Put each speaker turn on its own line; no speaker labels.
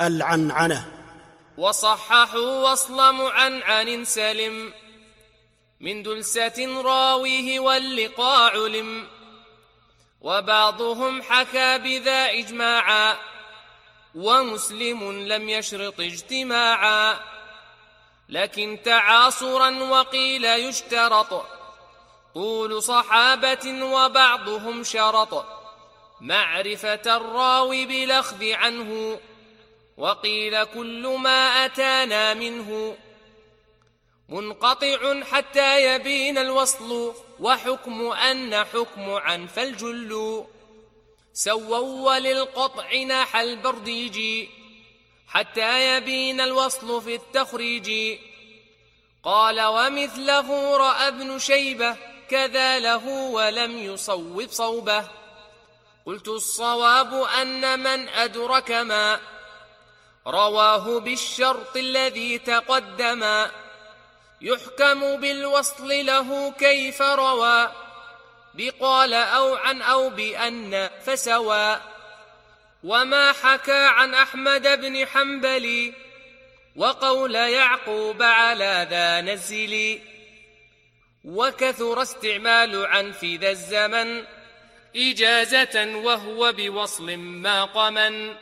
العنعنة.
وصححوا وصل معنعن سلم. من دلسة راويه واللقاء علم. وبعضهم حكى بذا إجماعا. ومسلم لم يشرط اجتماعا. لكن تعاصرا وقيل يشترط. طول صحابة وبعضهم شرط. معرفة الراوي بلخذ عنه. وقيل كل ما أتانا منه منقطع حتى يبين الوصل وحكم أن حكم عن فالجل سووا وللقطع ناح البرديج حتى يبين الوصل في التخريج قال ومثله رأى ابن شيبة كذا له ولم يصوب صوبة قلت الصواب أن من أدرك ما رواه بالشرط الذي تقدما يحكم بالوصل له كيف روى. بقال أو عن أو بأن فسوى. وما حكى عن أحمد بن حنبل. وقول يعقوب على ذا نزل. وكثر استعمال عن في ذا الزمن. إجازة وهو بوصل ما قمن.